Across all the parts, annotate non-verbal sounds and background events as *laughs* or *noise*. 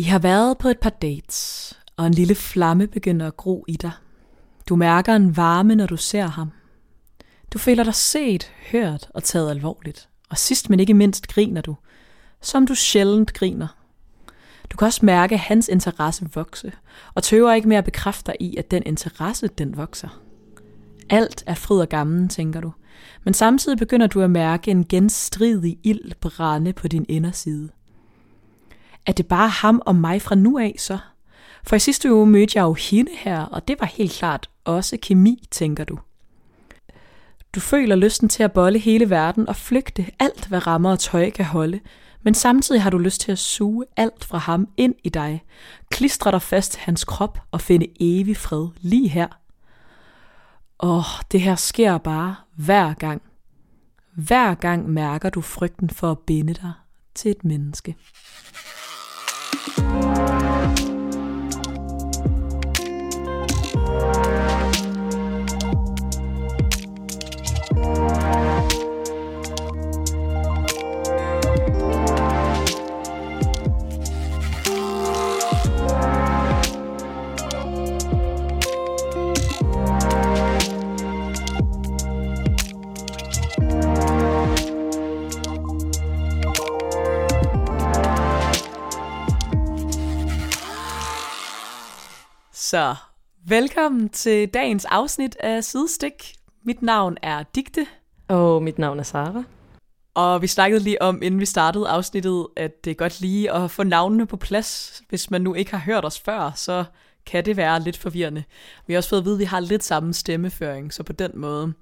I har været på et par dates, og en lille flamme begynder at gro i dig. Du mærker en varme, når du ser ham. Du føler dig set, hørt og taget alvorligt. Og sidst men ikke mindst griner du, som du sjældent griner. Du kan også mærke hans interesse vokse, og tøver ikke med at bekræfte dig i, at den interesse, den vokser. Alt er fryd og gammel, tænker du, men samtidig begynder du at mærke en genstridig ild brænde på din inderside. Er det bare ham og mig fra nu af så? For i sidste uge mødte jeg jo hende her, og det var helt klart også kemi, tænker du. Du føler lysten til at bolle hele verden og flygte alt, hvad rammer og tøj kan holde, men samtidig har du lyst til at suge alt fra ham ind i dig, klistre dig fast til hans krop og finde evig fred lige her. Åh, det her sker bare hver gang. Hver gang mærker du frygten for at binde dig til et menneske. Thank you. Så velkommen til dagens afsnit af Sidestik. Mit navn er Digte. Og mit navn er Sara. Og vi snakkede lige om, inden vi startede afsnittet, at det er godt lige at få navnene på plads. Hvis man nu ikke har hørt os før, så kan det være lidt forvirrende. Vi har også fået at vide, at vi har lidt samme stemmeføring, så på den måde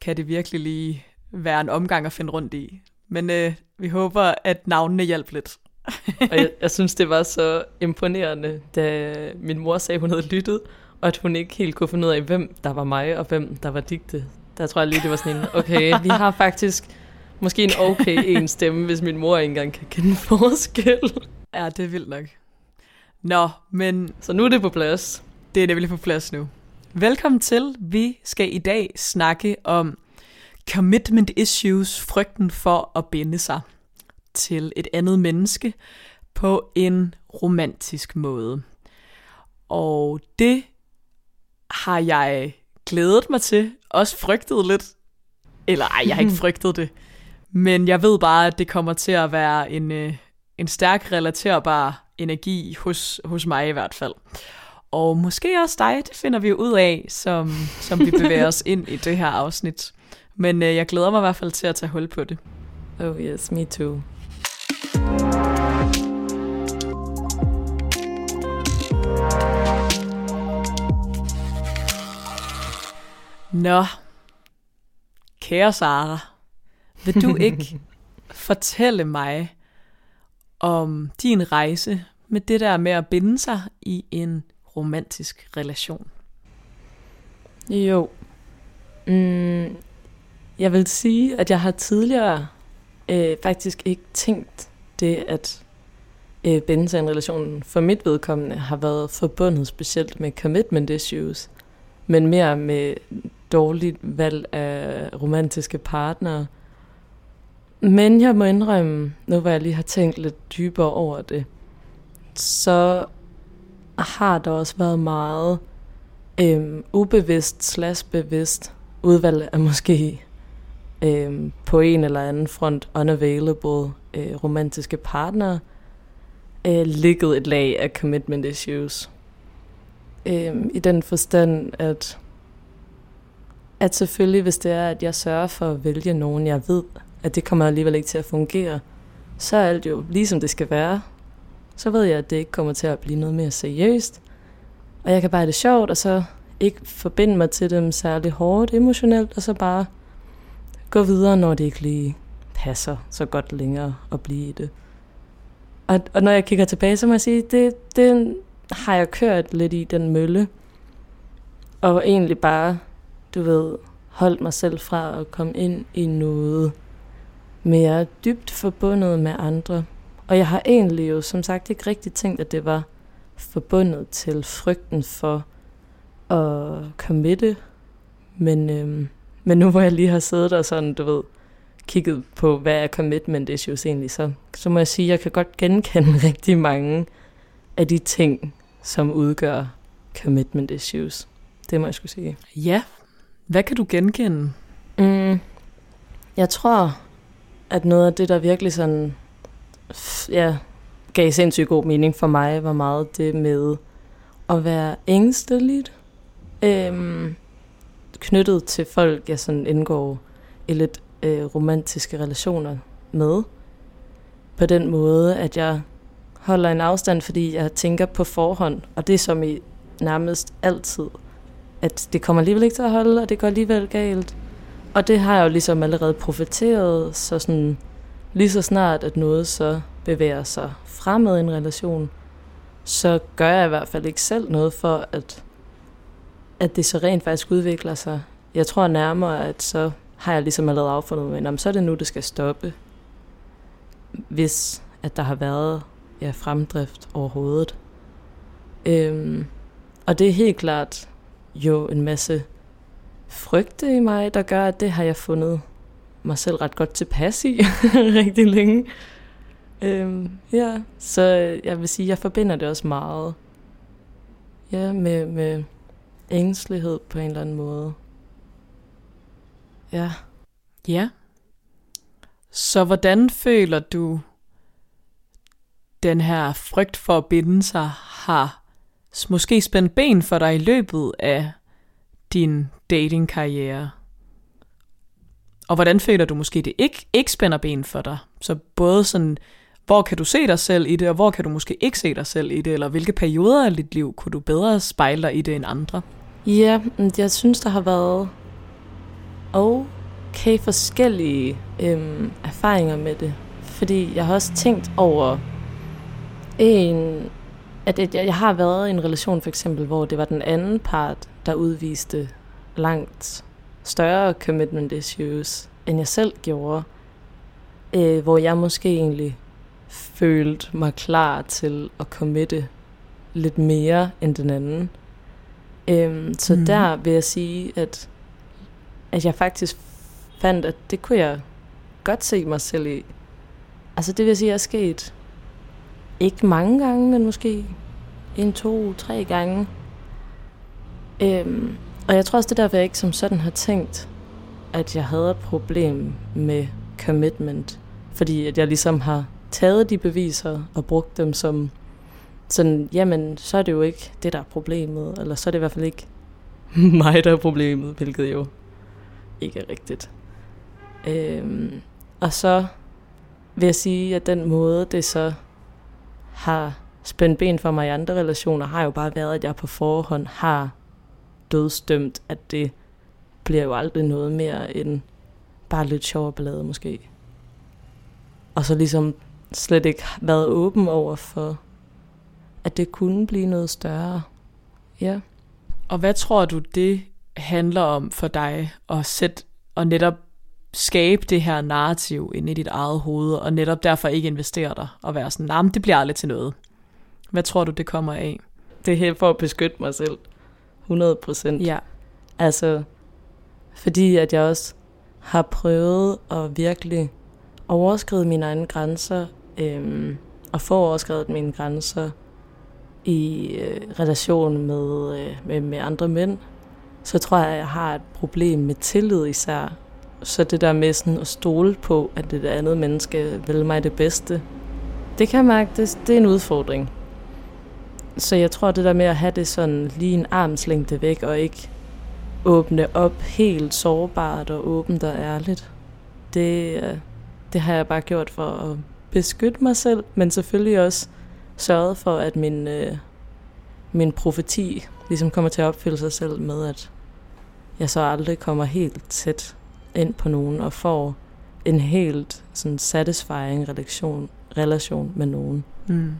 kan det virkelig lige være en omgang at finde rundt i. Men øh, vi håber, at navnene hjælper lidt. *laughs* og jeg, jeg synes, det var så imponerende, da min mor sagde, hun havde lyttet, og at hun ikke helt kunne finde ud af, hvem der var mig, og hvem der var digte. Der tror jeg lige, det var sådan en, okay, vi har faktisk måske en okay en stemme, hvis min mor ikke engang kan kende forskel. Ja, det er vildt nok. Nå, men... Så nu er det på plads. Det er nemlig på plads nu. Velkommen til. Vi skal i dag snakke om commitment issues, frygten for at binde sig til et andet menneske på en romantisk måde. Og det har jeg glædet mig til, også frygtet lidt. Eller ej, jeg har ikke *laughs* frygtet det. Men jeg ved bare, at det kommer til at være en, øh, en stærk relaterbar energi hos, hos mig i hvert fald. Og måske også dig, det finder vi ud af, som, som vi bevæger os *laughs* ind i det her afsnit. Men øh, jeg glæder mig i hvert fald til at tage hul på det. Oh yes, me too. Nå, kære Sara, vil du *laughs* ikke fortælle mig om din rejse med det der med at binde sig i en romantisk relation? Jo. Mm, jeg vil sige, at jeg har tidligere øh, faktisk ikke tænkt det, at øh, binde sig i en relation for mit vedkommende har været forbundet specielt med commitment issues, men mere med dårligt valg af romantiske partnere. Men jeg må indrømme, nu hvor jeg lige har tænkt lidt dybere over det, så har der også været meget øhm, ubevidst slash bevidst udvalg af måske øhm, på en eller anden front unavailable øh, romantiske partnere øh, ligget et lag af commitment issues. Øhm, I den forstand, at at selvfølgelig, hvis det er, at jeg sørger for at vælge nogen, jeg ved, at det kommer alligevel ikke til at fungere, så er alt jo ligesom det skal være. Så ved jeg, at det ikke kommer til at blive noget mere seriøst. Og jeg kan bare have det sjovt, og så ikke forbinde mig til dem særlig hårdt emotionelt, og så bare gå videre, når det ikke lige passer så godt længere at blive i det. Og, og når jeg kigger tilbage, så må jeg sige, det, det har jeg kørt lidt i den mølle. Og egentlig bare du ved, holdt mig selv fra at komme ind i noget mere dybt forbundet med andre. Og jeg har egentlig jo som sagt ikke rigtig tænkt, at det var forbundet til frygten for at committe. Men, øhm, men nu hvor jeg lige har siddet og sådan, du ved, kigget på, hvad er commitment issues egentlig, så, så må jeg sige, at jeg kan godt genkende *laughs* rigtig mange af de ting, som udgør commitment issues. Det må jeg skulle sige. Ja. Hvad kan du genkende? Mm, jeg tror, at noget af det, der virkelig sådan, ja, gav sindssygt god mening for mig, var meget det med at være ængsteligt. Øhm, knyttet til folk, jeg sådan indgår i lidt øh, romantiske relationer med. På den måde, at jeg holder en afstand, fordi jeg tænker på forhånd, og det er som i nærmest altid, at det kommer alligevel ikke til at holde, og det går alligevel galt. Og det har jeg jo ligesom allerede profiteret, så sådan, lige så snart, at noget så bevæger sig fremad i en relation, så gør jeg i hvert fald ikke selv noget for, at, at det så rent faktisk udvikler sig. Jeg tror nærmere, at så har jeg ligesom allerede affundet mig, så er det nu, det skal stoppe. Hvis at der har været ja, fremdrift overhovedet. Øhm, og det er helt klart jo en masse frygte i mig, der gør, at det har jeg fundet mig selv ret godt tilpas i *laughs* rigtig længe. Øhm, ja, så jeg vil sige, jeg forbinder det også meget ja, med, med ængstelighed på en eller anden måde. Ja. Ja. Så hvordan føler du, den her frygt for at binde sig har måske spændt ben for dig i løbet af din datingkarriere? Og hvordan føler du måske, det ikke, ikke spænder ben for dig? Så både sådan, hvor kan du se dig selv i det, og hvor kan du måske ikke se dig selv i det, eller hvilke perioder af dit liv kunne du bedre spejle dig i det end andre? Ja, jeg synes, der har været okay forskellige øhm, erfaringer med det. Fordi jeg har også tænkt over en, at jeg, jeg har været i en relation for eksempel, hvor det var den anden part, der udviste langt større commitment issues, end jeg selv gjorde. Øh, hvor jeg måske egentlig følte mig klar til at committe lidt mere end den anden. Øhm, så mm. der vil jeg sige, at, at jeg faktisk fandt, at det kunne jeg godt se mig selv i. Altså det vil sige, at jeg er sket ikke mange gange, men måske en, to, tre gange. Øhm, og jeg tror også, det der, jeg ikke som sådan har tænkt, at jeg havde et problem med commitment. Fordi at jeg ligesom har taget de beviser og brugt dem som sådan, jamen, så er det jo ikke det, der er problemet. Eller så er det i hvert fald ikke *laughs* mig, der er problemet, hvilket jo ikke er rigtigt. Øhm, og så vil jeg sige, at den måde, det så har spændt ben for mig i andre relationer, har jo bare været, at jeg på forhånd har dødstømt, at det bliver jo aldrig noget mere end bare lidt sjov ballade måske. Og så ligesom slet ikke været åben over for, at det kunne blive noget større. Ja. Og hvad tror du, det handler om for dig at sætte og netop skabe det her narrativ ind i dit eget hoved, og netop derfor ikke investere dig og være sådan, nej, nah, det bliver aldrig til noget. Hvad tror du, det kommer af? Det er helt for at beskytte mig selv. 100 procent. Ja. Altså, fordi at jeg også har prøvet at virkelig overskride mine egne grænser, øhm, og få overskrevet mine grænser i øh, relation med, øh, med, med andre mænd, så tror jeg, at jeg har et problem med tillid især. Så det der med sådan at stole på, at det andet menneske vil mig det bedste, det kan jeg mærke, det, det er en udfordring. Så jeg tror, det der med at have det sådan lige en armslængde væk, og ikke åbne op helt sårbart og åbent og ærligt, det, øh, det har jeg bare gjort for at beskytte mig selv, men selvfølgelig også sørget for, at min, øh, min profeti ligesom kommer til at opfylde sig selv med, at jeg så aldrig kommer helt tæt ind på nogen og får en helt sådan satisfying relation, relation med nogen. Mm.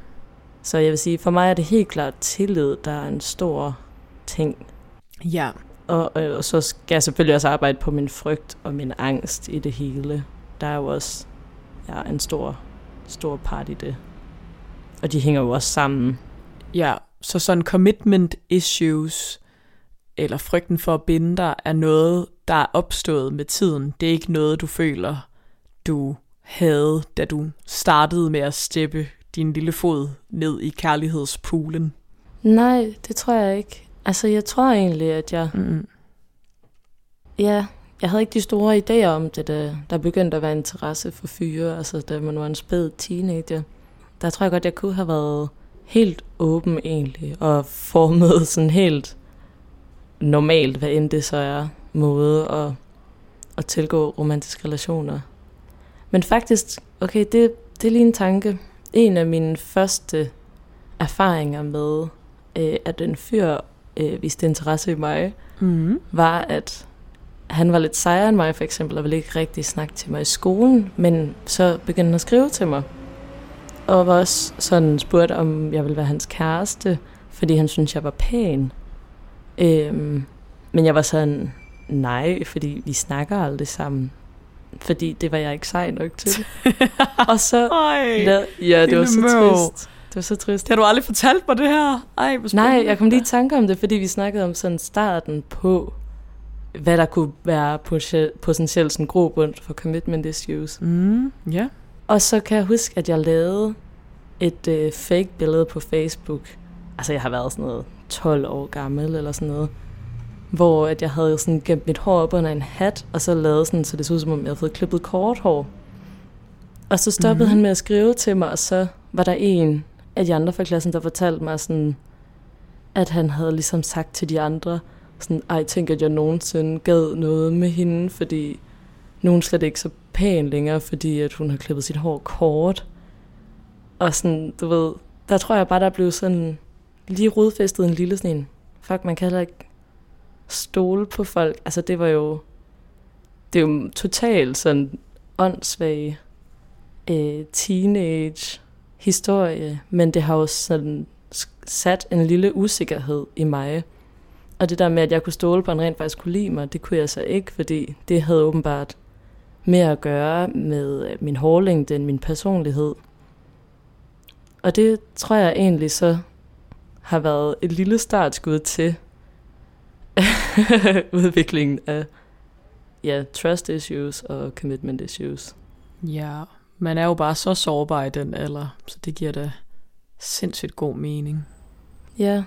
Så jeg vil sige, for mig er det helt klart tillid, der er en stor ting. Ja. Og, og så skal jeg selvfølgelig også arbejde på min frygt og min angst i det hele. Der er jo også ja, en stor, stor part i det. Og de hænger jo også sammen. Ja, så sådan commitment issues, eller frygten for at binde dig, er noget, der er opstået med tiden. Det er ikke noget, du føler, du havde, da du startede med at steppe din lille fod ned i kærlighedspoolen? Nej, det tror jeg ikke. Altså, jeg tror egentlig, at jeg... Mm. Ja, jeg havde ikke de store idéer om det, da der begyndte at være interesse for fyre, altså da man var en spæd teenager. Der tror jeg godt, jeg kunne have været helt åben egentlig, og formet sådan helt normalt, hvad end det så er, måde at, at tilgå romantiske relationer. Men faktisk, okay, det, det er lige en tanke. En af mine første erfaringer med, øh, at en fyr øh, viste interesse i mig, Mm. var, at han var lidt sejere end mig, for eksempel, og ville ikke rigtig snakke til mig i skolen, men så begyndte han at skrive til mig. Og var også sådan spurgt, om jeg ville være hans kæreste, fordi han syntes, jeg var pæn. Øhm, men jeg var sådan, nej, fordi vi snakker aldrig sammen. Fordi det var jeg ikke sej nok til. *laughs* og så... Ej, La- ja, det var så møv. trist. Det var så trist. det har du aldrig fortalt mig det her. Ej, Nej, jeg kom lige i tanke om det, fordi vi snakkede om sådan starten på, hvad der kunne være potentielt- sådan grobund for commitment issues. Mm, ja. Og så kan jeg huske, at jeg lavede et øh, fake billede på Facebook. Altså, jeg har været sådan noget 12 år gammel eller sådan noget. Hvor at jeg havde sådan gemt mit hår op under en hat, og så lavet sådan, så det så ud som om, jeg havde fået klippet kort hår. Og så stoppede Mhm. mm-hmm. han med at skrive til mig, og så var der en af de andre fra klassen, der fortalte mig sådan, at han havde ligesom sagt til de andre, sådan, ej, tænk, at jeg nogensinde gad noget med hende, fordi nu er hun slet ikke så pæn længere, fordi at hun har klippet sit hår kort. Og sådan, du ved, der tror jeg bare, der blev sådan lige rodfæstet en lille sådan en, fuck, man kan heller ikke stole på folk. Altså, det var jo, det er jo totalt sådan åndssvag øh, teenage historie, men det har jo sådan sat en lille usikkerhed i mig. Og det der med, at jeg kunne stole på, at han rent faktisk kunne lide mig, det kunne jeg så ikke, fordi det havde åbenbart mere at gøre med øh, min hårlængde end min personlighed. Og det tror jeg egentlig så har været et lille startskud til *laughs* udviklingen af ja, trust issues og commitment issues. Ja, man er jo bare så sårbar i den alder, så det giver da sindssygt god mening. Ja,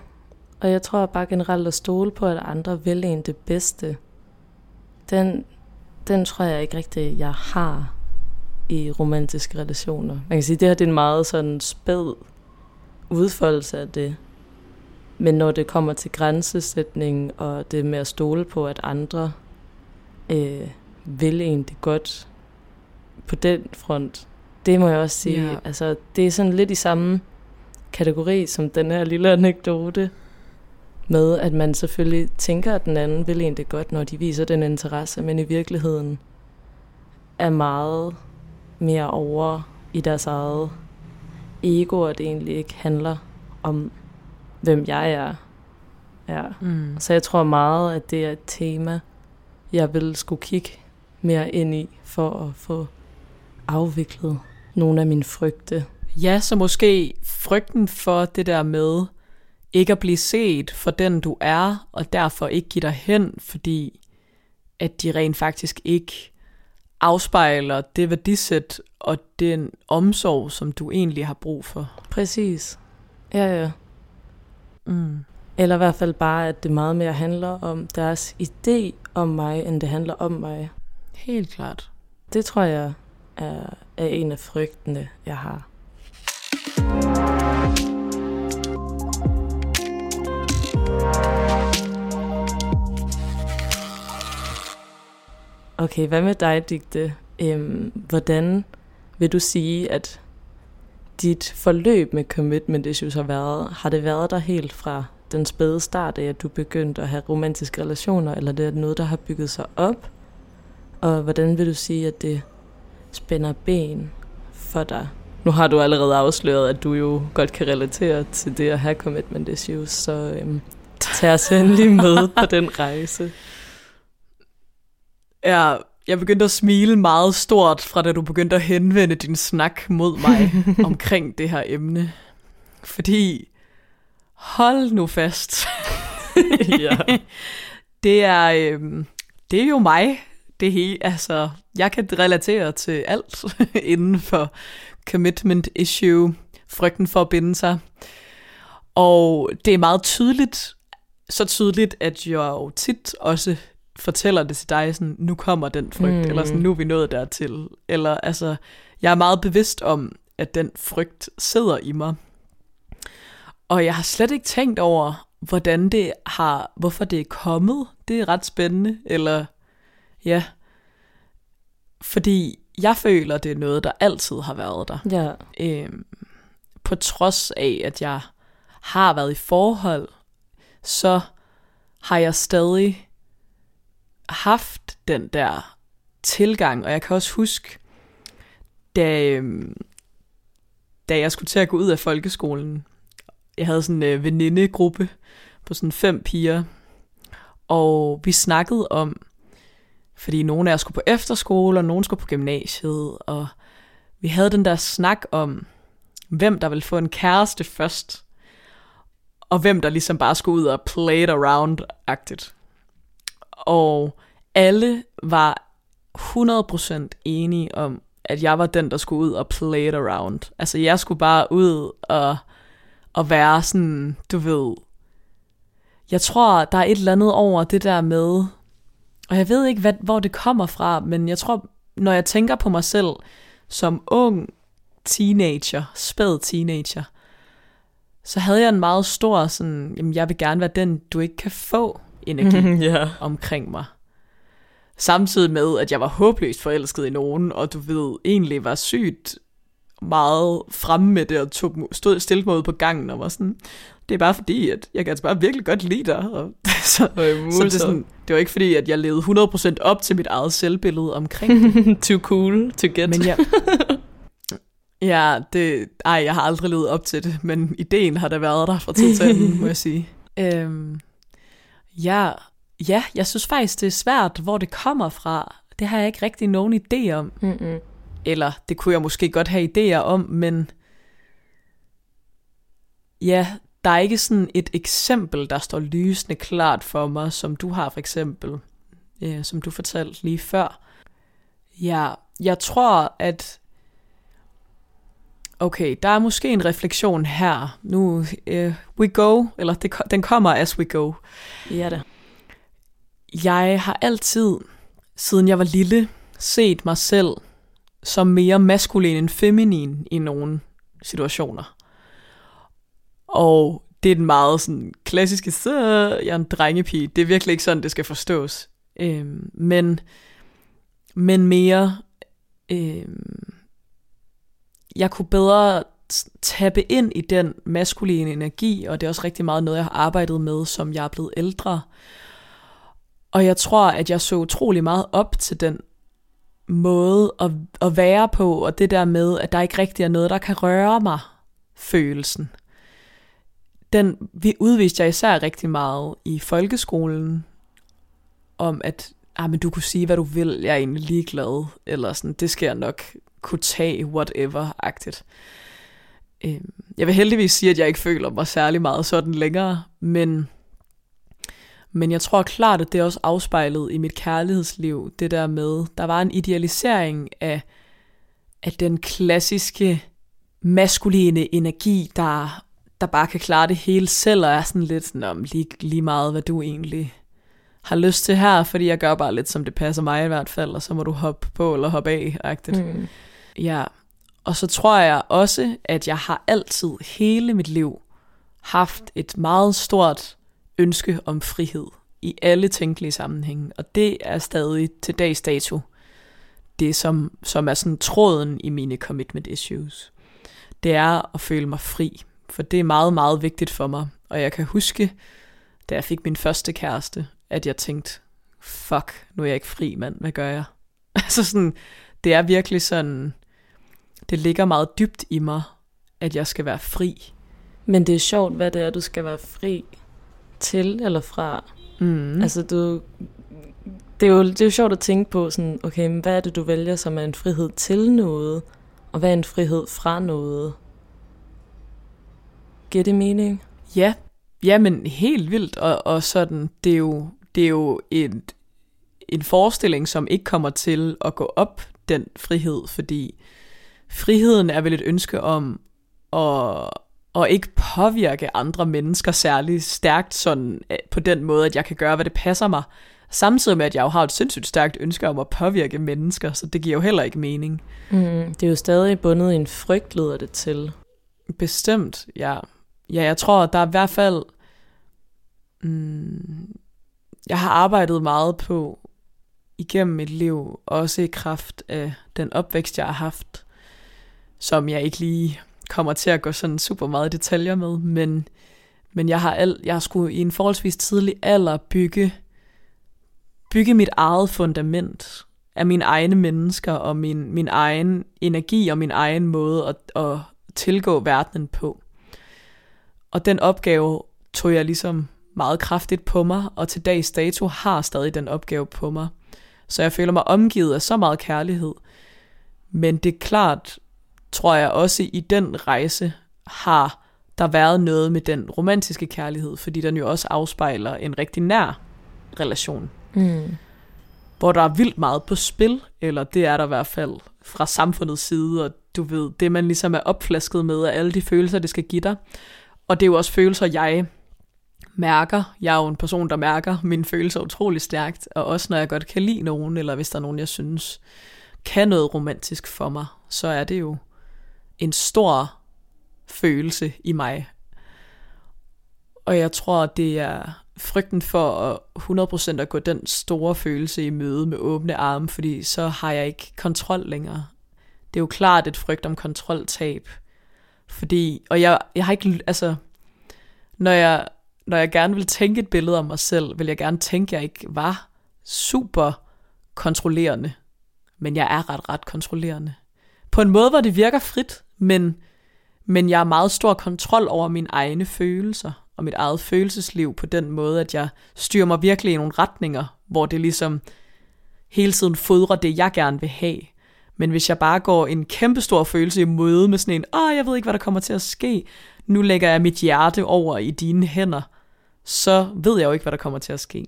og jeg tror bare generelt at stole på, at andre vil en det bedste, den, den tror jeg ikke rigtig, jeg har i romantiske relationer. Man kan sige, at det her det er en meget sådan spæd udfoldelse af det. Men når det kommer til grænsesætning og det med at stole på, at andre øh, vil en det godt på den front, det må jeg også sige. Ja. Altså, det er sådan lidt i samme kategori som den her lille anekdote med, at man selvfølgelig tænker, at den anden vil en det godt, når de viser den interesse, men i virkeligheden er meget mere over i deres eget ego, og det egentlig ikke handler om, hvem jeg er. Ja. Mm. Så jeg tror meget, at det er et tema, jeg vil skulle kigge mere ind i, for at få afviklet nogle af mine frygte. Ja, så måske frygten for det der med ikke at blive set for den du er, og derfor ikke give dig hen, fordi at de rent faktisk ikke afspejler det værdisæt og den omsorg, som du egentlig har brug for. Præcis. Ja, ja. Mm. Eller i hvert fald bare, at det meget mere handler om deres idé om mig, end det handler om mig. Helt klart. Det tror jeg er, er en af frygtene, jeg har. Okay, hvad med dig, Digte? Øhm, hvordan vil du sige, at dit forløb med commitment issues har været? Har det været der helt fra den spæde start af, at du begyndte at have romantiske relationer, eller det er noget, der har bygget sig op? Og hvordan vil du sige, at det spænder ben for dig? Nu har du allerede afsløret, at du jo godt kan relatere til det at have commitment issues, så øhm, tag os endelig med på den rejse. Ja, jeg begyndte at smile meget stort, fra da du begyndte at henvende din snak mod mig *laughs* omkring det her emne. Fordi, hold nu fast. *laughs* ja. Det er, øhm, det er jo mig, det hele. Altså, jeg kan relatere til alt *laughs* inden for commitment issue frygten for at binde sig. Og det er meget tydeligt, så tydeligt, at jeg jo tit også fortæller det til dig, sådan, nu kommer den frygt, mm. eller sådan, nu er vi nået dertil. Eller altså, jeg er meget bevidst om, at den frygt sidder i mig. Og jeg har slet ikke tænkt over, hvordan det har, hvorfor det er kommet. Det er ret spændende, eller ja, fordi jeg føler, det er noget, der altid har været der. Ja. Øhm, på trods af, at jeg har været i forhold, så har jeg stadig haft den der tilgang, og jeg kan også huske, da, øh, da jeg skulle til at gå ud af folkeskolen, jeg havde sådan en øh, venindegruppe på sådan fem piger, og vi snakkede om, fordi nogle af os skulle på efterskole, og nogle skulle på gymnasiet, og vi havde den der snak om, hvem der ville få en kæreste først, og hvem der ligesom bare skulle ud og play it around-agtigt. Og alle var 100% enige om, at jeg var den, der skulle ud og play it around. Altså jeg skulle bare ud og, og være sådan, du ved, jeg tror, der er et eller andet over det der med, og jeg ved ikke, hvad, hvor det kommer fra, men jeg tror, når jeg tænker på mig selv som ung teenager, spæd teenager, så havde jeg en meget stor sådan, jamen jeg vil gerne være den, du ikke kan få energi ja. omkring mig. Samtidig med, at jeg var håbløst forelsket i nogen, og du ved, egentlig var sygt meget fremme med det, og tog, stod stille mod på gangen, og var sådan, det er bare fordi, at jeg kan altså bare virkelig godt lide dig. Og, *laughs* så, så det, sådan, det var ikke fordi, at jeg levede 100% op til mit eget selvbillede omkring det. *laughs* Too cool to get. Men ja, ja det, ej, jeg har aldrig levet op til det, men ideen har da været der fra tid til anden, må jeg sige. *laughs* Øhm, ja, ja, jeg synes faktisk, det er svært, hvor det kommer fra. Det har jeg ikke rigtig nogen idé om. Mm-mm. Eller det kunne jeg måske godt have idéer om, men ja, der er ikke sådan et eksempel, der står lysende klart for mig, som du har for eksempel, ja, som du fortalte lige før. Ja, jeg tror, at okay, der er måske en refleksion her. Nu, uh, we go, eller det, den kommer as we go. Ja da. Jeg har altid, siden jeg var lille, set mig selv som mere maskulin end feminin i nogle situationer. Og det er den meget sådan klassiske, så jeg er en drengepige. Det er virkelig ikke sådan, det skal forstås. Øhm, men, men mere, øhm, jeg kunne bedre tappe ind i den maskuline energi, og det er også rigtig meget noget, jeg har arbejdet med, som jeg er blevet ældre. Og jeg tror, at jeg så utrolig meget op til den måde at, at være på, og det der med, at der ikke rigtig er noget, der kan røre mig, følelsen den vi udviste jeg især rigtig meget i folkeskolen, om at ah, men du kunne sige, hvad du vil, jeg er egentlig ligeglad, eller sådan, det skal jeg nok kunne tage, whatever-agtigt. Øhm, jeg vil heldigvis sige, at jeg ikke føler mig særlig meget sådan længere, men, men jeg tror klart, at det er også afspejlet i mit kærlighedsliv, det der med, der var en idealisering af, af den klassiske maskuline energi, der der bare kan klare det hele selv, og er sådan lidt sådan om lige, lige meget, hvad du egentlig har lyst til her, fordi jeg gør bare lidt, som det passer mig i hvert fald, og så må du hoppe på eller hoppe af, agtigt. Mm. Ja, og så tror jeg også, at jeg har altid hele mit liv haft et meget stort ønske om frihed i alle tænkelige sammenhænge, og det er stadig til dags dato det, som, som er sådan tråden i mine commitment issues. Det er at føle mig fri for det er meget, meget vigtigt for mig. Og jeg kan huske, da jeg fik min første kæreste, at jeg tænkte, fuck, nu er jeg ikke fri, mand, hvad gør jeg? *laughs* altså sådan, det er virkelig sådan, det ligger meget dybt i mig, at jeg skal være fri. Men det er sjovt, hvad det er, du skal være fri til eller fra. Mm. Altså, du, det, er jo, det er jo sjovt at tænke på, sådan, okay, hvad er det, du vælger som er en frihed til noget, og hvad er en frihed fra noget? Giver det mening? Ja, ja men helt vildt, og, og sådan, det er jo, det er jo et, en forestilling, som ikke kommer til at gå op, den frihed, fordi friheden er vel et ønske om og, og ikke påvirke andre mennesker særlig stærkt sådan, øh, på den måde, at jeg kan gøre, hvad det passer mig. Samtidig med, at jeg jo har et sindssygt stærkt ønske om at påvirke mennesker, så det giver jo heller ikke mening. Mm, det er jo stadig bundet i en frygt, lyder det til. Bestemt, ja. Ja, jeg tror, der er i hvert fald... Mm, jeg har arbejdet meget på igennem mit liv, også i kraft af den opvækst, jeg har haft, som jeg ikke lige kommer til at gå sådan super meget detaljer med, men, men jeg har, al, jeg har skulle i en forholdsvis tidlig alder bygge, bygge mit eget fundament af mine egne mennesker og min, min egen energi og min egen måde at, at tilgå verdenen på. Og den opgave tog jeg ligesom meget kraftigt på mig, og til dags dato har stadig den opgave på mig. Så jeg føler mig omgivet af så meget kærlighed. Men det er klart, tror jeg også i den rejse har der været noget med den romantiske kærlighed, fordi den jo også afspejler en rigtig nær relation. Mm. Hvor der er vildt meget på spil, eller det er der i hvert fald fra samfundets side, og du ved, det man ligesom er opflasket med af alle de følelser, det skal give dig. Og det er jo også følelser, jeg mærker. Jeg er jo en person, der mærker mine følelser utrolig stærkt, og også når jeg godt kan lide nogen, eller hvis der er nogen, jeg synes kan noget romantisk for mig, så er det jo en stor følelse i mig. Og jeg tror, det er frygten for at 100% at gå den store følelse i møde med åbne arme, fordi så har jeg ikke kontrol længere. Det er jo klart et frygt om kontroltab. Fordi, og jeg, jeg har ikke, altså, når jeg, når jeg gerne vil tænke et billede om mig selv, vil jeg gerne tænke, at jeg ikke var super kontrollerende. Men jeg er ret, ret kontrollerende. På en måde, hvor det virker frit, men, men jeg har meget stor kontrol over mine egne følelser og mit eget følelsesliv på den måde, at jeg styrer mig virkelig i nogle retninger, hvor det ligesom hele tiden fodrer det, jeg gerne vil have. Men hvis jeg bare går en kæmpe stor følelse i møde med sådan en, åh, jeg ved ikke, hvad der kommer til at ske, nu lægger jeg mit hjerte over i dine hænder, så ved jeg jo ikke, hvad der kommer til at ske.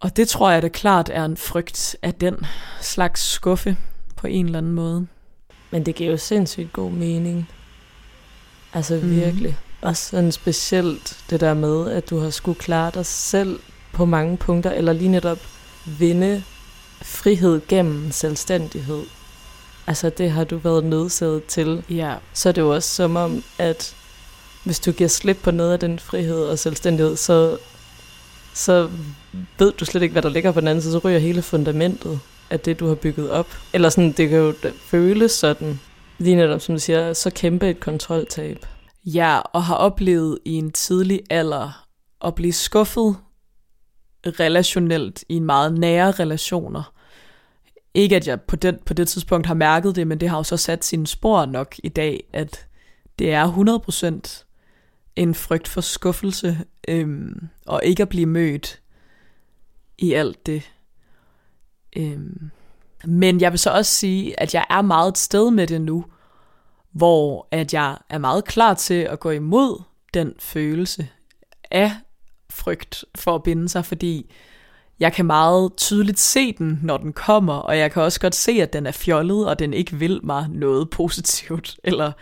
Og det tror jeg da klart er en frygt af den slags skuffe på en eller anden måde. Men det giver jo sindssygt god mening. Altså mm. virkelig. Også sådan specielt det der med, at du har skulle klare dig selv på mange punkter, eller lige netop vinde frihed gennem selvstændighed. Altså det har du været nødsaget til. Ja. Så er det jo også som om, at hvis du giver slip på noget af den frihed og selvstændighed, så, så ved du slet ikke, hvad der ligger på den anden side, så ryger hele fundamentet af det, du har bygget op. Eller sådan, det kan jo føles sådan, lige netop som du siger, så kæmpe et kontroltab. Ja, og har oplevet i en tidlig alder at blive skuffet relationelt i en meget nære relationer. Ikke at jeg på, den, på det tidspunkt har mærket det, men det har jo så sat sine spor nok i dag, at det er 100% en frygt for skuffelse, øhm, og ikke at blive mødt i alt det. Øhm. Men jeg vil så også sige, at jeg er meget et sted med det nu, hvor at jeg er meget klar til at gå imod den følelse af frygt for at binde sig, fordi jeg kan meget tydeligt se den, når den kommer, og jeg kan også godt se, at den er fjollet, og den ikke vil mig noget *laughs* positivt, eller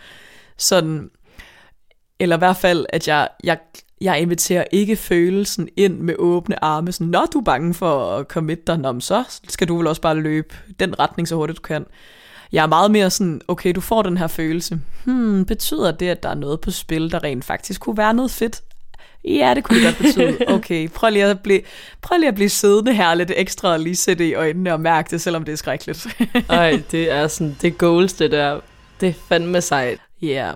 sådan, eller i hvert fald, at jeg, jeg, jeg inviterer ikke følelsen ind med åbne arme, sådan, når du er bange for at komme dig, Nå, så skal du vel også bare løbe den retning så hurtigt du kan. Jeg er meget mere sådan, okay, du får den her følelse. Hmm, betyder det, at der er noget på spil, der rent faktisk kunne være noget fedt? Ja, det kunne det godt betyde. *laughs* Okay, prøv lige at blive, prøv lige at blive siddende her lidt ekstra og lige sætte i øjnene og mærke det, selvom det er skrækkeligt. Ej, *laughs* det er sådan, det goals, det der. Det er fandme sejt. Ja, yeah.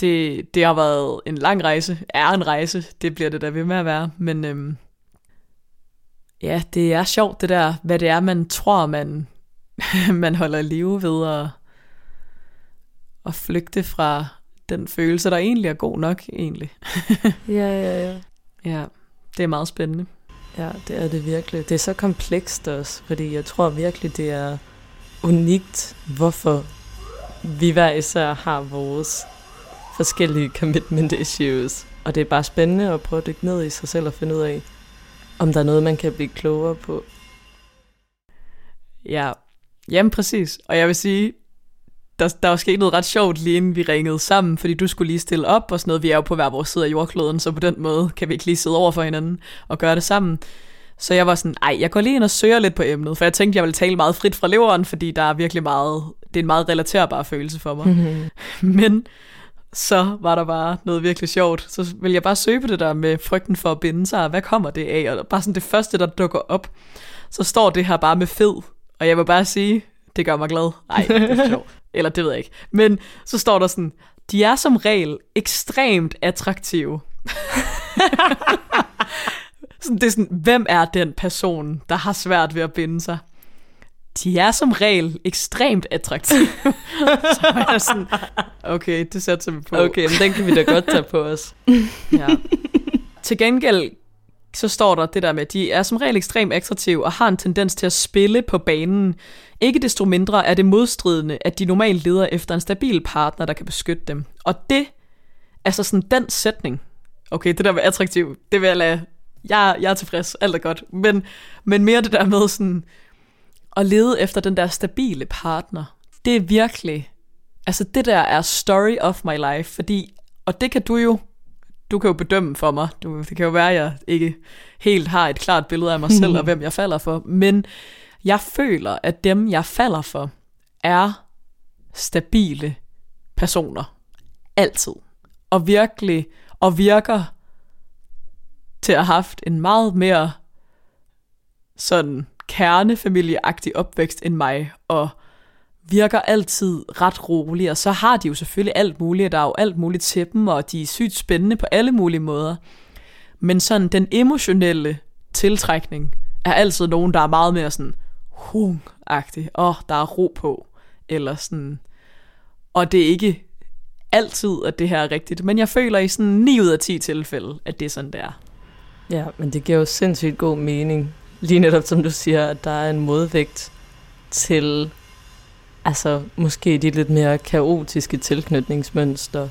Det, det har været en lang rejse. Er en rejse, det bliver det der ved med at være. Men øhm, ja, det er sjovt det der, hvad det er, man tror, man, *laughs* man holder live ved at, at flygte fra den følelse, der egentlig er god nok, egentlig. *laughs* ja, ja, ja. Ja, det er meget spændende. Ja, det er det virkelig. Det er så komplekst også, fordi jeg tror virkelig, det er unikt, hvorfor vi hver især har vores forskellige commitment issues. Og det er bare spændende at prøve at dykke ned i sig selv og finde ud af, om der er noget, man kan blive klogere på. Ja, jamen præcis. Og jeg vil sige, der, der var sket noget ret sjovt lige inden vi ringede sammen, fordi du skulle lige stille op og sådan noget. Vi er jo på hver vores side af jordkloden, så på den måde kan vi ikke lige sidde over for hinanden og gøre det sammen. Så jeg var sådan, ej, jeg går lige ind og søger lidt på emnet, for jeg tænkte, jeg ville tale meget frit fra leveren, fordi der er virkelig meget, det er en meget relaterbar følelse for mig. Mm-hmm. *laughs* Men så var der bare noget virkelig sjovt. Så vil jeg bare søge på det der med frygten for at binde sig, hvad kommer det af? Og bare sådan det første, der dukker op, så står det her bare med fed. Og jeg vil bare sige, det gør mig glad. Nej, *laughs* det er sjovt. Eller det ved jeg ikke. Men så står der sådan, de er som regel ekstremt attraktive. *laughs* sådan, det er sådan, hvem er den person, der har svært ved at binde sig? De er som regel ekstremt attraktive. *laughs* så er jeg sådan, okay, det sætter vi på. Okay, men den kan vi da godt tage på os. *laughs* ja. Til gengæld så står der det der med, at de er som regel ekstremt attraktive og har en tendens til at spille på banen. Ikke desto mindre er det modstridende, at de normalt leder efter en stabil partner, der kan beskytte dem. Og det, altså sådan den sætning, okay, det der med attraktiv, det vil jeg lade, jeg, jeg er tilfreds, alt er godt, men, men mere det der med sådan, at lede efter den der stabile partner, det er virkelig, altså det der er story of my life, fordi, og det kan du jo du kan jo bedømme for mig. Du, det kan jo være, at jeg ikke helt har et klart billede af mig selv, og *laughs* hvem jeg falder for. Men jeg føler, at dem, jeg falder for, er stabile personer. Altid. Og virkelig, og virker til at have haft en meget mere sådan kernefamilieagtig opvækst end mig, og virker altid ret rolig, og så har de jo selvfølgelig alt muligt, der er jo alt muligt til dem, og de er sygt spændende på alle mulige måder. Men sådan den emotionelle tiltrækning er altid nogen, der er meget mere sådan hung-agtig. Åh, oh, der er ro på. Eller sådan. Og det er ikke altid, at det her er rigtigt. Men jeg føler i sådan 9 ud af 10 tilfælde, at det er sådan, der. Ja, men det giver jo sindssygt god mening. Lige netop som du siger, at der er en modvægt til altså måske de lidt mere kaotiske tilknytningsmønstre.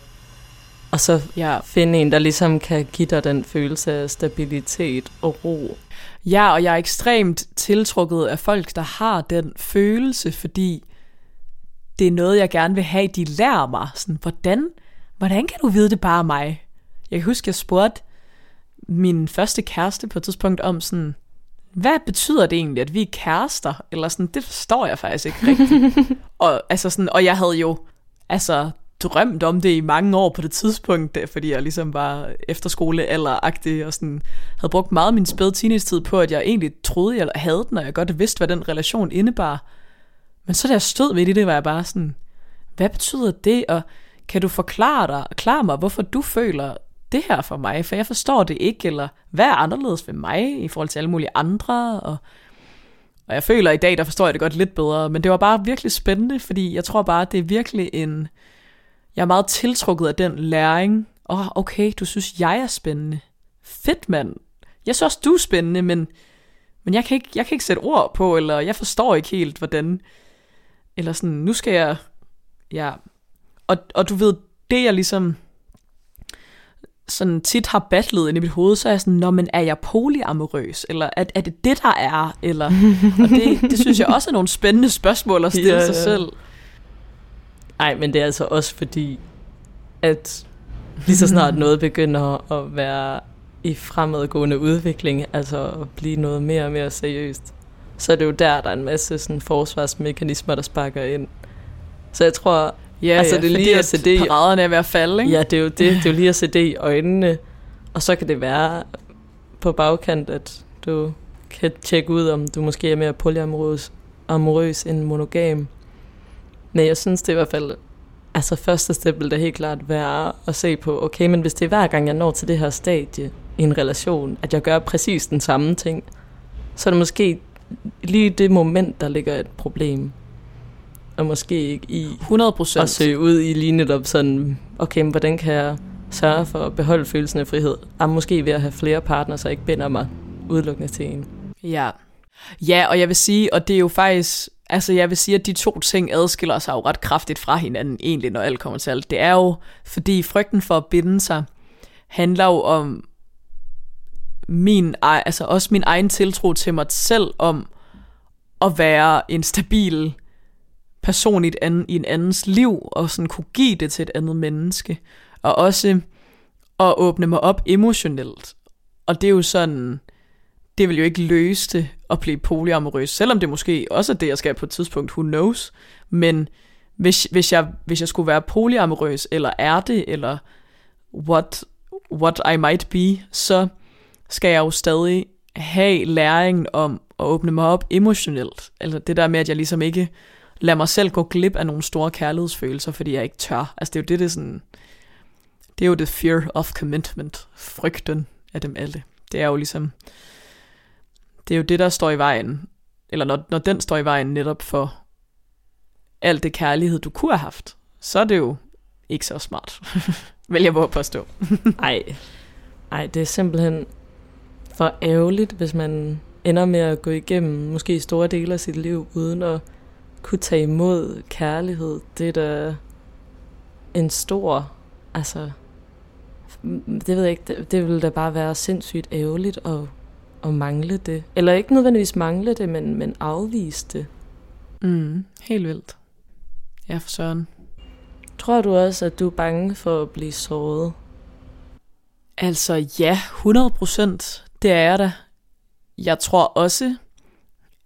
Og så ja. finde en, der ligesom kan give dig den følelse af stabilitet og ro. Ja, og jeg er ekstremt tiltrukket af folk, der har den følelse, fordi det er noget, jeg gerne vil have, de lærer mig. Sådan, hvordan, hvordan kan du vide det bare mig? Jeg kan huske, jeg spurgte min første kæreste på et tidspunkt om sådan, hvad betyder det egentlig, at vi er kærester? Eller sådan, det forstår jeg faktisk ikke rigtigt. *laughs* og, altså sådan, og jeg havde jo altså, drømt om det i mange år på det tidspunkt, fordi jeg ligesom var efterskole eller og sådan havde brugt meget af min spæde teenage-tid på, at jeg egentlig troede, jeg havde den, og jeg godt vidste, hvad den relation indebar. Men så da jeg stod ved det, var jeg bare sådan, hvad betyder det, og kan du forklare dig, klare mig, hvorfor du føler det her for mig, for jeg forstår det ikke, eller hvad er anderledes ved mig i forhold til alle mulige andre, og, og jeg føler at i dag, der forstår jeg det godt lidt bedre, men det var bare virkelig spændende, fordi jeg tror bare, det er virkelig en, jeg er meget tiltrukket af den læring, åh, oh, okay, du synes, jeg er spændende, fedt mand, jeg synes også, du er spændende, men, men jeg, kan ikke, jeg kan ikke sætte ord på, eller jeg forstår ikke helt, hvordan, eller sådan, nu skal jeg, ja, og, og du ved, det jeg ligesom sådan tit har battlet ind i mit hoved, så er jeg sådan, når men er jeg polyamorøs? Eller er, er det det, der er? Eller, og det, det synes jeg også er nogle spændende spørgsmål at stille ja, sig ja. selv. Nej, men det er altså også fordi, at lige så snart noget begynder at være i fremadgående udvikling, altså at blive noget mere og mere seriøst, så er det jo der, der er en masse sådan forsvarsmekanismer, der sparker ind. Så jeg tror, Ja, altså, ja, det er lige at, at det paraderne er ved at falde, ikke? Ja, det er jo det. Det er jo lige at se det i øjnene. Og så kan det være på bagkant, at du kan tjekke ud, om du måske er mere polyamorøs amorøs end monogam. Men jeg synes det er i hvert fald, altså første step vil det helt klart være at se på, okay, men hvis det er hver gang, jeg når til det her stadie i en relation, at jeg gør præcis den samme ting, så er det måske lige det moment, der ligger et problem og måske ikke i 100% at søge ud i lige netop sådan, okay, men hvordan kan jeg sørge for at beholde følelsen af frihed? Og måske ved at have flere partnere, så jeg ikke binder mig udelukkende til en. Ja. Ja, og jeg vil sige, og det er jo faktisk, altså jeg vil sige, at de to ting adskiller sig jo ret kraftigt fra hinanden egentlig, når alt kommer til alt. Det er jo, fordi frygten for at binde sig, handler jo om min, altså også min egen tiltro til mig selv om at være en stabil person i, et anden, i en andens liv, og sådan kunne give det til et andet menneske. Og også at åbne mig op emotionelt. Og det er jo sådan, det vil jo ikke løse det at blive polyamorøs, selvom det måske også er det, jeg skal på et tidspunkt, who knows. Men hvis, hvis, jeg, hvis jeg skulle være polyamorøs, eller er det, eller what, what I might be, så skal jeg jo stadig have læringen om at åbne mig op emotionelt. Altså det der med, at jeg ligesom ikke lader mig selv gå glip af nogle store kærlighedsfølelser, fordi jeg ikke tør. Altså det er jo det, det er sådan... Det er jo the fear of commitment. Frygten af dem alle. Det er jo ligesom... Det er jo det, der står i vejen. Eller når, når den står i vejen netop for alt det kærlighed, du kunne have haft, så er det jo ikke så smart. *laughs* Vil jeg at påstå. *laughs* Ej. Ej, det er simpelthen for ærgerligt, hvis man ender med at gå igennem måske store dele af sit liv, uden at kunne tage imod kærlighed. Det er da en stor, altså, det ved jeg ikke, det, det ville da bare være sindssygt ærgerligt at, at mangle det. Eller ikke nødvendigvis mangle det, men, men afvise det. Mm, helt vildt. Ja, for søren. Tror du også, at du er bange for at blive såret? Altså ja, 100 procent. Det er jeg da. Jeg tror også,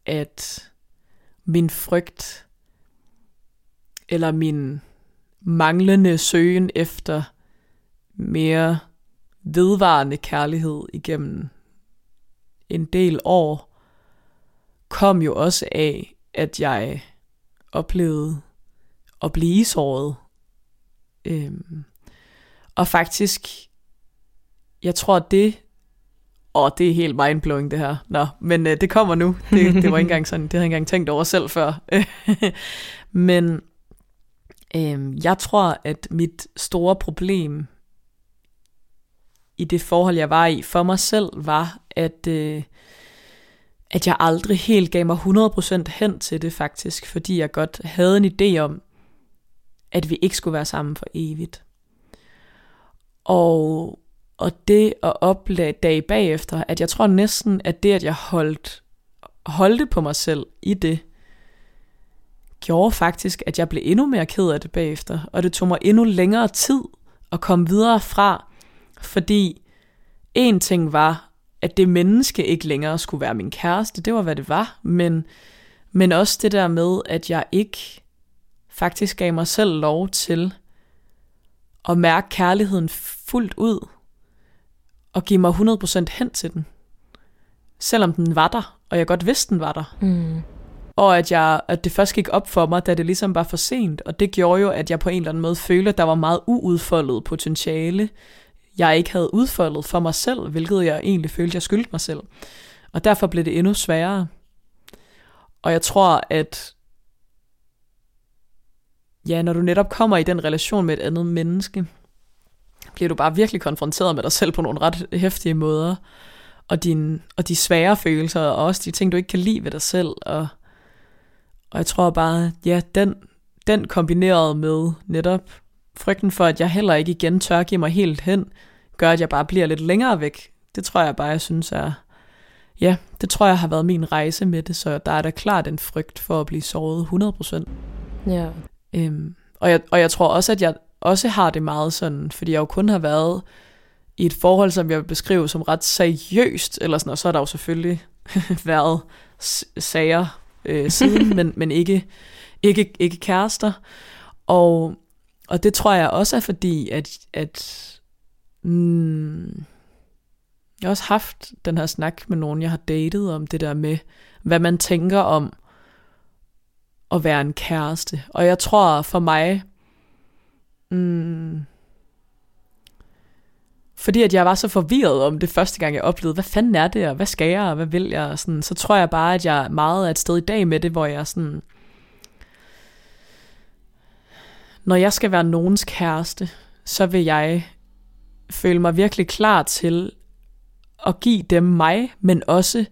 at min frygt eller min manglende søgen efter mere vedvarende kærlighed igennem en del år, kom jo også af, at jeg oplevede at blive såret. Øhm, og faktisk, jeg tror det, og det er helt mindblowing det her, Nå, men øh, det kommer nu, det, *laughs* det var ikke engang sådan, det havde jeg ikke engang tænkt over selv før. *laughs* men øhm, jeg tror, at mit store problem i det forhold, jeg var i for mig selv, var, at, øh, at jeg aldrig helt gav mig 100% hen til det faktisk, fordi jeg godt havde en idé om, at vi ikke skulle være sammen for evigt. Og, og det at opleve dag bagefter, at jeg tror næsten, at det, at jeg holdt, holdte på mig selv i det, gjorde faktisk, at jeg blev endnu mere ked af det bagefter, og det tog mig endnu længere tid at komme videre fra, fordi en ting var, at det menneske ikke længere skulle være min kæreste, det var hvad det var, men, men også det der med, at jeg ikke faktisk gav mig selv lov til at mærke kærligheden fuldt ud, og give mig 100% hen til den. Selvom den var der, og jeg godt vidste, den var der. Mm. Og at, jeg, at det først gik op for mig, da det ligesom var for sent. Og det gjorde jo, at jeg på en eller anden måde følte, at der var meget uudfoldet potentiale, jeg ikke havde udfoldet for mig selv, hvilket jeg egentlig følte, jeg skyldte mig selv. Og derfor blev det endnu sværere. Og jeg tror, at ja, når du netop kommer i den relation med et andet menneske, bliver du bare virkelig konfronteret med dig selv på nogle ret hæftige måder. Og, din, og de svære følelser, og også de ting, du ikke kan lide ved dig selv. Og, og jeg tror bare, ja, den, den kombineret med netop frygten for, at jeg heller ikke igen tør give mig helt hen, gør, at jeg bare bliver lidt længere væk. Det tror jeg bare, jeg synes er... Ja, det tror jeg har været min rejse med det, så der er da klart en frygt for at blive såret 100%. Ja. Øhm, og, jeg, og jeg tror også, at jeg også har det meget sådan, fordi jeg jo kun har været i et forhold, som jeg vil beskrive som ret seriøst, eller sådan, og så har der jo selvfølgelig *laughs* været sager øh, siden, *laughs* men, men ikke, ikke, ikke kærester. Og, og det tror jeg også er fordi, at, at mm, jeg har også haft den her snak med nogen, jeg har datet om det der med, hvad man tænker om at være en kæreste. Og jeg tror for mig, mm, fordi at jeg var så forvirret om det første gang, jeg oplevede, hvad fanden er det, og hvad skal jeg, og hvad vil jeg, og sådan, så tror jeg bare, at jeg meget er et sted i dag med det, hvor jeg sådan, når jeg skal være nogens kæreste, så vil jeg føle mig virkelig klar til at give dem mig, men også,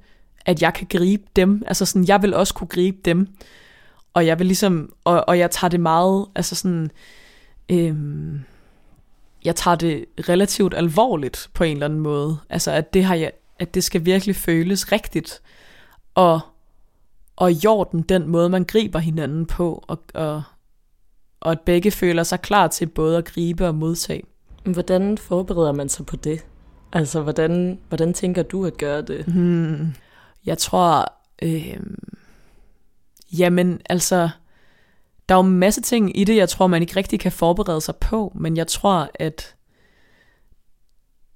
at jeg kan gribe dem. Altså sådan, jeg vil også kunne gribe dem. Og jeg vil ligesom, og, og jeg tager det meget, altså sådan, øhm, jeg tager det relativt alvorligt på en eller anden måde. Altså at det har jeg, at det skal virkelig føles rigtigt. Og, og i orden den måde, man griber hinanden på, og, og, og at begge føler sig klar til både at gribe og modtage. Hvordan forbereder man sig på det? Altså, hvordan, hvordan tænker du at gøre det? Hmm. Jeg tror, øh, jamen altså, der er jo en masse ting i det, jeg tror, man ikke rigtig kan forberede sig på, men jeg tror, at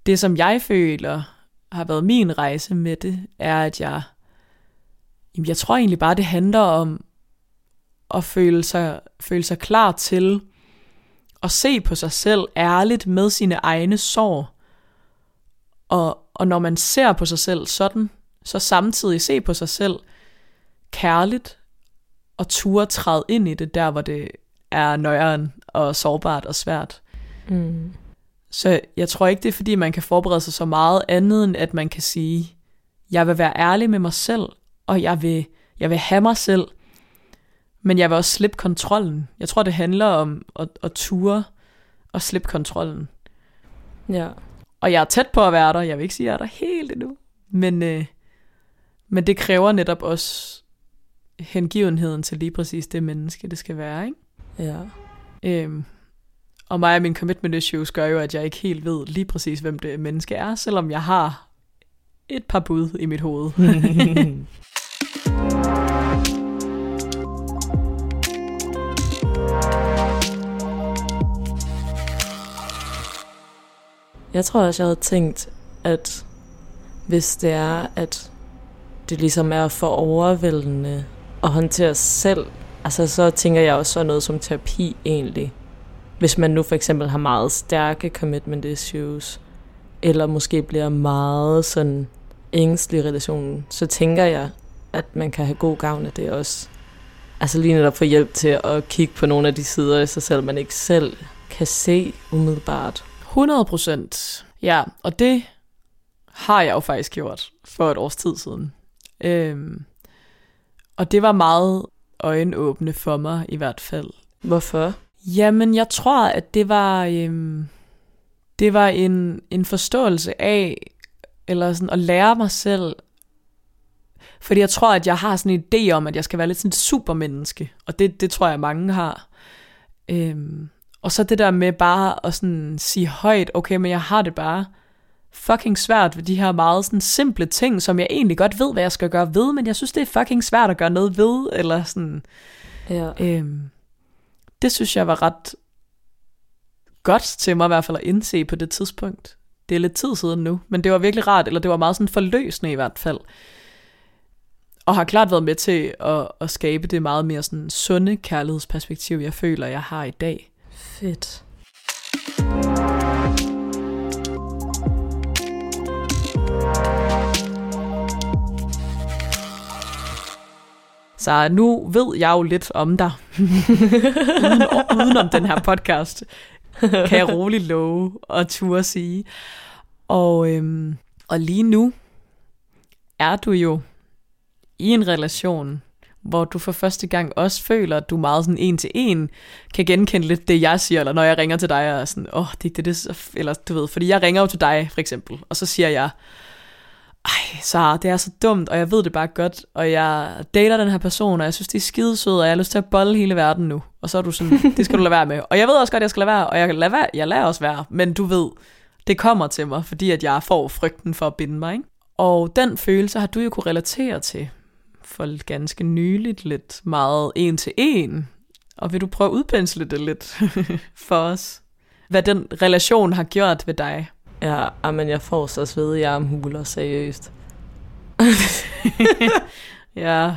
det, som jeg føler har været min rejse med det, er, at jeg, jamen jeg tror egentlig bare, det handler om at føle sig, føle sig klar til at se på sig selv ærligt med sine egne sår. Og, og når man ser på sig selv sådan, så samtidig se på sig selv kærligt og ture træde ind i det der, hvor det er nøjeren og sårbart og svært. Mm. Så jeg tror ikke, det er fordi, man kan forberede sig så meget andet, end at man kan sige, jeg vil være ærlig med mig selv, og jeg vil, jeg vil have mig selv, men jeg vil også slippe kontrollen. Jeg tror, det handler om at, at ture og slippe kontrollen. Ja. Og jeg er tæt på at være der. Jeg vil ikke sige, at jeg er der helt endnu. Men, øh, men det kræver netop også hengivenheden til lige præcis det menneske, det skal være. Ikke? Ja. Øhm, og mig og min commitment issues gør jo, at jeg ikke helt ved lige præcis, hvem det menneske er, selvom jeg har et par bud i mit hoved. *laughs* Jeg tror også, jeg havde tænkt, at hvis det er, at det ligesom er for overvældende at håndtere selv, altså så tænker jeg også sådan noget som terapi egentlig. Hvis man nu for eksempel har meget stærke commitment issues, eller måske bliver meget sådan ængstelig i relationen, så tænker jeg, at man kan have god gavn af det også. Altså lige netop få hjælp til at kigge på nogle af de sider i sig selv, man ikke selv kan se umiddelbart. 100 procent. Ja, og det har jeg jo faktisk gjort for et års tid siden. Øhm, og det var meget øjenåbne for mig i hvert fald. Hvorfor? Jamen, jeg tror, at det var, øhm, det var en, en forståelse af, eller sådan at lære mig selv, fordi jeg tror, at jeg har sådan en idé om, at jeg skal være lidt sådan et supermenneske, og det, det tror jeg, mange har. Øhm, og så det der med bare at sådan sige højt, okay, men jeg har det bare fucking svært ved de her meget sådan simple ting, som jeg egentlig godt ved, hvad jeg skal gøre ved, men jeg synes, det er fucking svært at gøre noget ved, eller sådan. Ja. Øhm, det synes jeg var ret godt til mig i hvert fald at indse på det tidspunkt. Det er lidt tid siden nu, men det var virkelig rart, eller det var meget sådan forløsende i hvert fald. Og har klart været med til at, at skabe det meget mere sådan sunde kærlighedsperspektiv, jeg føler, jeg har i dag. Fedt. Så nu ved jeg jo lidt om dig. uden, uden om den her podcast, kan jeg roligt love og turde sige. Og, øhm, og lige nu er du jo i en relation, hvor du for første gang også føler, at du meget sådan en til en kan genkende lidt det, jeg siger, eller når jeg ringer til dig, og sådan, åh, oh, det, det, det, eller du ved, fordi jeg ringer jo til dig, for eksempel, og så siger jeg, ej, så det er så dumt, og jeg ved det bare godt, og jeg dater den her person, og jeg synes, det er skidesød, og jeg har lyst til at bolle hele verden nu. Og så er du sådan, *laughs* det skal du lade være med. Og jeg ved også godt, at jeg skal lade være, og jeg, lader være, jeg lader også være, men du ved, det kommer til mig, fordi at jeg får frygten for at binde mig. Ikke? Og den følelse har du jo kunne relatere til for ganske nyligt lidt meget en til en. Og vil du prøve at udpensle det lidt *laughs* for os? Hvad den relation har gjort ved dig? Ja, men jeg får så sved i armhuler, seriøst. *laughs* ja,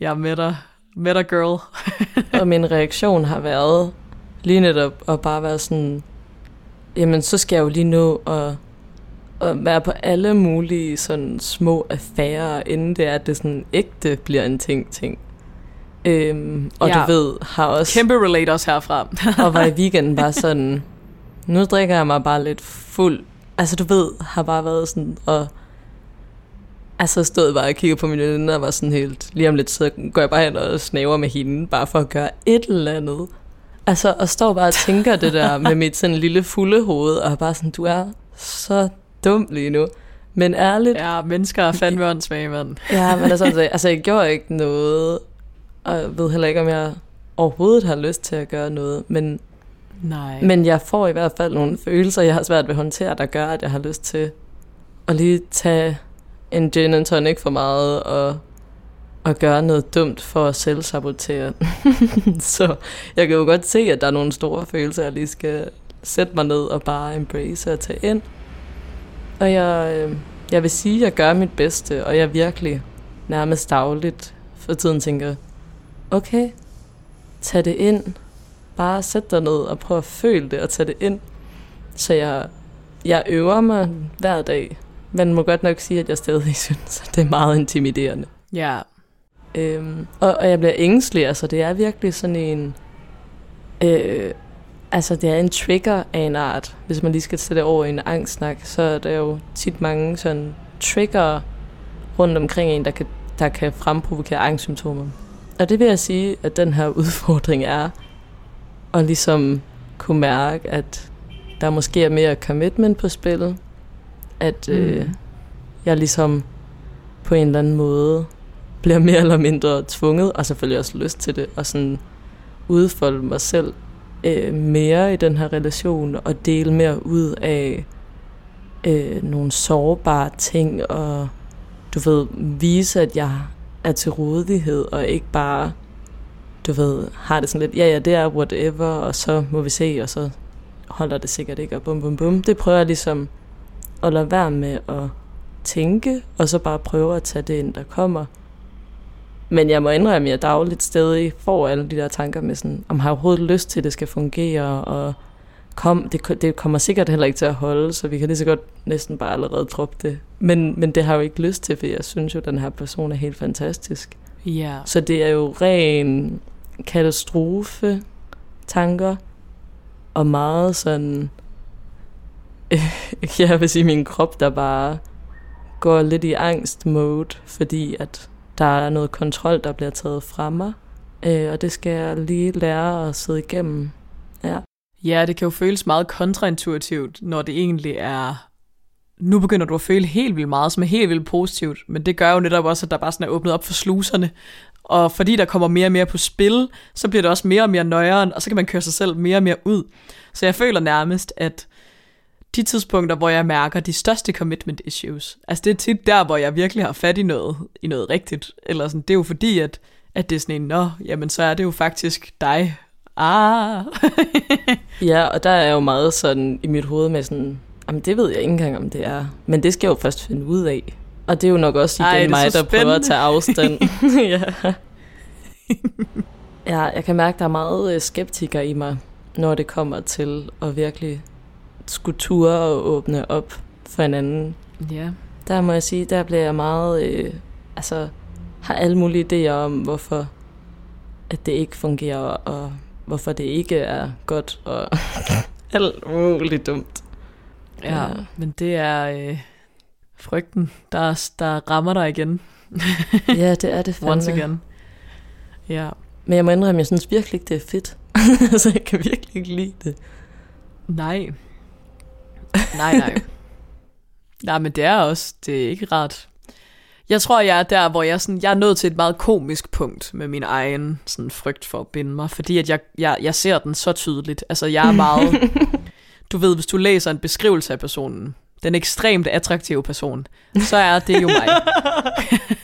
jeg er med dig. Med dig, girl. *laughs* og min reaktion har været lige netop at bare være sådan, jamen så skal jeg jo lige nå at, at være på alle mulige sådan små affærer, inden det er, at det sådan ægte bliver en ting ting. Øhm, og ja. du ved, har også... Kæmpe relate os herfra. og var i weekenden bare sådan, nu drikker jeg mig bare lidt fuld. Altså du ved, har bare været sådan, og altså stod bare og kiggede på min veninde og var sådan helt, lige om lidt, så går jeg bare hen og snaver med hende, bare for at gøre et eller andet. Altså, og står bare og tænker det der med mit sådan lille fulde hoved, og bare sådan, du er så dum lige nu. Men ærligt... Ja, mennesker er fandme åndssvage, mand. ja, men altså, altså, jeg gjorde ikke noget, og jeg ved heller ikke, om jeg overhovedet har lyst til at gøre noget, men, Nej. men jeg får i hvert fald nogle følelser, jeg har svært ved at håndtere, der gør, at jeg har lyst til at lige tage en gin and tonic for meget, og, og gøre noget dumt for at selvsabotere. *laughs* så jeg kan jo godt se, at der er nogle store følelser, jeg lige skal sætte mig ned og bare embrace og tage ind. Og jeg, øh, jeg vil sige, at jeg gør mit bedste, og jeg virkelig nærmest dagligt for tiden tænker, okay, tag det ind. Bare sæt dig ned og prøv at føle det og tage det ind. Så jeg, jeg øver mig hver dag. Man må godt nok sige, at jeg stadig *laughs* synes, at det er meget intimiderende. Ja. Øhm, og, og jeg bliver ængstelig. Altså, det er virkelig sådan en... Øh, altså, det er en trigger af en art. Hvis man lige skal sætte det over i en angstsnak, så er der jo tit mange sådan trigger rundt omkring en, der kan, der kan fremprovokere angstsymptomer. Og det vil jeg sige, at den her *laughs* udfordring er at ligesom kunne mærke, at der måske er mere commitment på spillet. At øh, Mm. jeg ligesom på en eller anden måde bliver mere eller mindre tvunget, og selvfølgelig også lyst til det, og sådan udfolde mig selv øh, mere i den her relation, og dele mere ud af øh, nogle sårbare ting, og du ved, vise, at jeg er til rådighed, og ikke bare, du ved, har det sådan lidt, ja ja, det er whatever, og så må vi se, og så holder det sikkert ikke, og bum bum bum. Det prøver jeg ligesom at lade være med at tænke, og så bare prøve at tage det ind, der kommer. Men jeg må indrømme, at jeg dagligt stadig får alle de der tanker med sådan, om har jeg overhovedet lyst til, at det skal fungere, og kom, det, det kommer sikkert heller ikke til at holde, så vi kan lige så godt næsten bare allerede droppe det. Men, men det har jeg jo ikke lyst til, for jeg synes jo, at den her person er helt fantastisk. Ja. Så det er jo ren katastrofe tanker, og meget sådan, *laughs* jeg vil sige min krop, der bare går lidt i angst mode, fordi at der er noget kontrol, der bliver taget fra mig. Øh, og det skal jeg lige lære at sidde igennem. Ja. Ja, det kan jo føles meget kontraintuitivt, når det egentlig er... Nu begynder du at føle helt vildt meget, som er helt vildt positivt, men det gør jo netop også, at der bare sådan er åbnet op for sluserne. Og fordi der kommer mere og mere på spil, så bliver det også mere og mere nøjeren, og så kan man køre sig selv mere og mere ud. Så jeg føler nærmest, at de tidspunkter, hvor jeg mærker de største commitment issues, altså det er tit der, hvor jeg virkelig har fat i noget, i noget rigtigt. Eller sådan, det er jo fordi, at, at det er sådan en, nå, jamen så er det jo faktisk dig. Ah. *laughs* ja, og der er jo meget sådan i mit hoved med sådan, jamen det ved jeg ikke engang, om det er. Men det skal jeg jo først finde ud af. Og det er jo nok også igen Ej, mig, der prøver at tage afstand. *laughs* ja. *laughs* ja, jeg kan mærke, der er meget øh, skeptiker i mig, når det kommer til at virkelig skulle ture og åbne op for en anden. Ja. Der må jeg sige, der bliver jeg meget, øh, altså har alle mulige idéer om, hvorfor at det ikke fungerer, og hvorfor det ikke er godt, og *laughs* alt muligt dumt. Ja, Ja. men det er øh, frygten, der, der rammer dig igen. *laughs* Ja, det er det Once fandme. again. Ja. Men jeg må indrømme, jeg synes virkelig ikke, det er fedt. *laughs* så jeg kan virkelig ikke lide det. Nej. Nej, nej. nej, men det er også, det er ikke rart. Jeg tror, jeg er der, hvor jeg, sådan, jeg er nået til et meget komisk punkt med min egen sådan, frygt for at binde mig, fordi at jeg, jeg, jeg ser den så tydeligt. Altså, jeg er meget... *laughs* du ved, hvis du læser en beskrivelse af personen, den ekstremt attraktive person, så er det jo mig.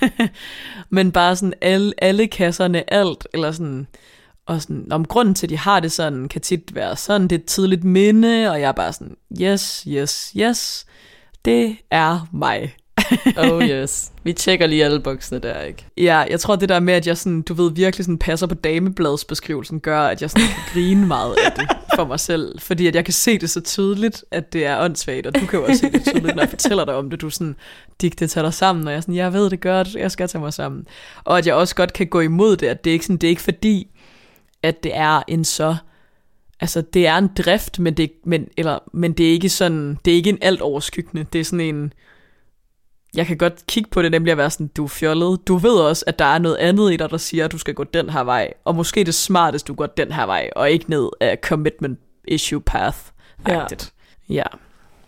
*laughs* Men bare sådan alle, alle kasserne, alt, eller sådan, og sådan, om grunden til, at de har det sådan, kan tit være sådan, det er et tidligt minde, og jeg er bare sådan, yes, yes, yes, det er mig. *laughs* Oh yes. Vi tjekker lige alle boksene der, ikke? Ja, jeg tror det der med, at jeg sådan, du ved, virkelig sådan passer på damebladsbeskrivelsen, gør, at jeg sådan kan grine meget af det for mig selv. Fordi at jeg kan se det så tydeligt, at det er åndssvagt, og du kan jo også se det tydeligt, når jeg fortæller dig om det. Du er sådan, Dick, det tager dig sammen, og jeg er sådan, jeg ved det godt, jeg skal tage mig sammen. Og at jeg også godt kan gå imod det, at det er ikke, sådan, det er ikke fordi, at det er en så Altså, det er en drift, men det, men, eller, men det er ikke sådan, det er ikke en alt overskyggende. Det er sådan en, jeg kan godt kigge på det, nemlig at være sådan, du er fjollet. Du ved også, at der er noget andet i dig, der siger, at du skal gå den her vej. Og måske det smarteste, du går den her vej, og ikke ned af commitment issue path. Ja. Ja. ja.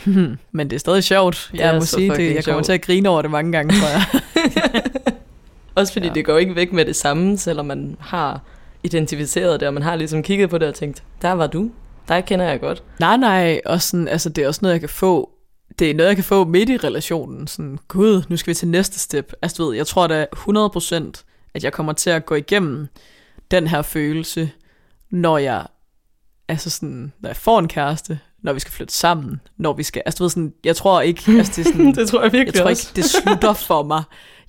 *laughs* Men det er stadig sjovt. Jeg er må sige det. Jeg kommer sjovt. til at grine over det mange gange, tror jeg. *laughs* Også fordi Ja. ja. det går ikke væk med det samme, selvom man har identificeret det, og man har ligesom kigget på det og tænkt, der var du, dig kender jeg godt. nej, nej. Og sådan, altså, det er også noget, jeg kan få. Det er noget, jeg kan få midt i relationen. Sådan, gud, nu skal vi til næste step. Altså, du ved, jeg tror da 100%, at jeg kommer til at gå igennem den her følelse, når jeg, altså sådan, når jeg får en kæreste, når vi skal flytte sammen, når vi skal, altså du ved sådan, jeg tror ikke, altså det er sådan, *laughs* det tror jeg jeg virkelig tror også. ikke, det slutter for mig.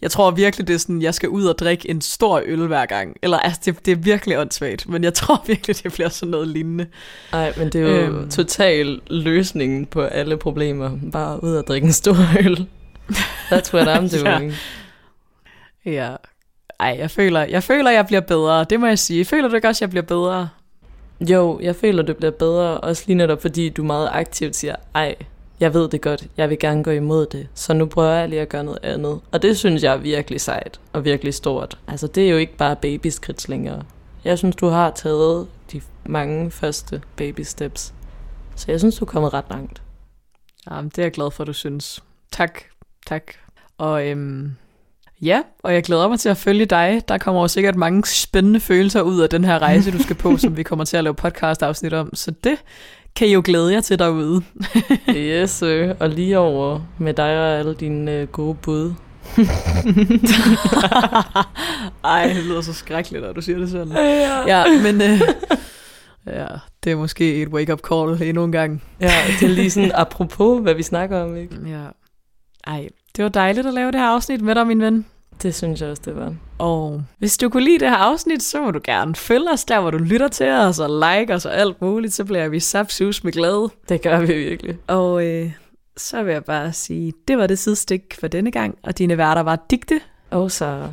Jeg tror virkelig, det er sådan, jeg skal ud og drikke en stor øl hver gang. Eller altså, det, det er virkelig åndssvagt, men jeg *laughs* tror virkelig, det bliver sådan noget lignende. Nej, men det er jo Øhm. total løsningen på alle problemer. Bare ud og drikke en stor *laughs* øl. That's what I'm *laughs* Ja. doing. Ja. Ej, jeg føler, jeg føler, jeg bliver bedre. Det må jeg sige. Føler du ikke også, jeg bliver bedre? Jo, jeg føler, det bliver bedre, også lige netop fordi du meget aktivt siger, ej, jeg ved det godt, jeg vil gerne gå imod det, så nu prøver jeg lige at gøre noget andet. Og det synes jeg er virkelig sejt og virkelig stort. Altså, det er jo ikke bare babyskridt længere. Jeg synes, du har taget de mange første baby steps. Så jeg synes, du er kommet ret langt. Jamen, det er jeg glad for, du synes. Tak, tak. Og øhm, ja, og jeg glæder mig til at følge dig. Der kommer jo sikkert mange spændende følelser ud af den her rejse, du skal på, *laughs* som vi kommer til at lave podcast-afsnit om. Så det kan I jo glæde jer til derude. *laughs* yes, sir. Og lige over med dig og alle dine øh, gode bud. *laughs* Ej, det lyder så skrækkeligt, når du siger det sådan. Ja. Ja, men øh, *laughs* ja, det er måske et wake-up call endnu en gang. ja, det er lige sådan apropos, hvad vi snakker om, ikke? Ja. Ej, det var dejligt at lave det her afsnit med dig, min ven. Det synes jeg også, det var. Og hvis du kunne lide det her afsnit, så må du gerne følge os der, hvor du lytter til os, og like os og alt muligt, så bliver vi sapsus med glæde. Det gør vi virkelig. Og øh, så vil jeg bare sige, det var det sidestik for denne gang, og dine værter var Digte Og så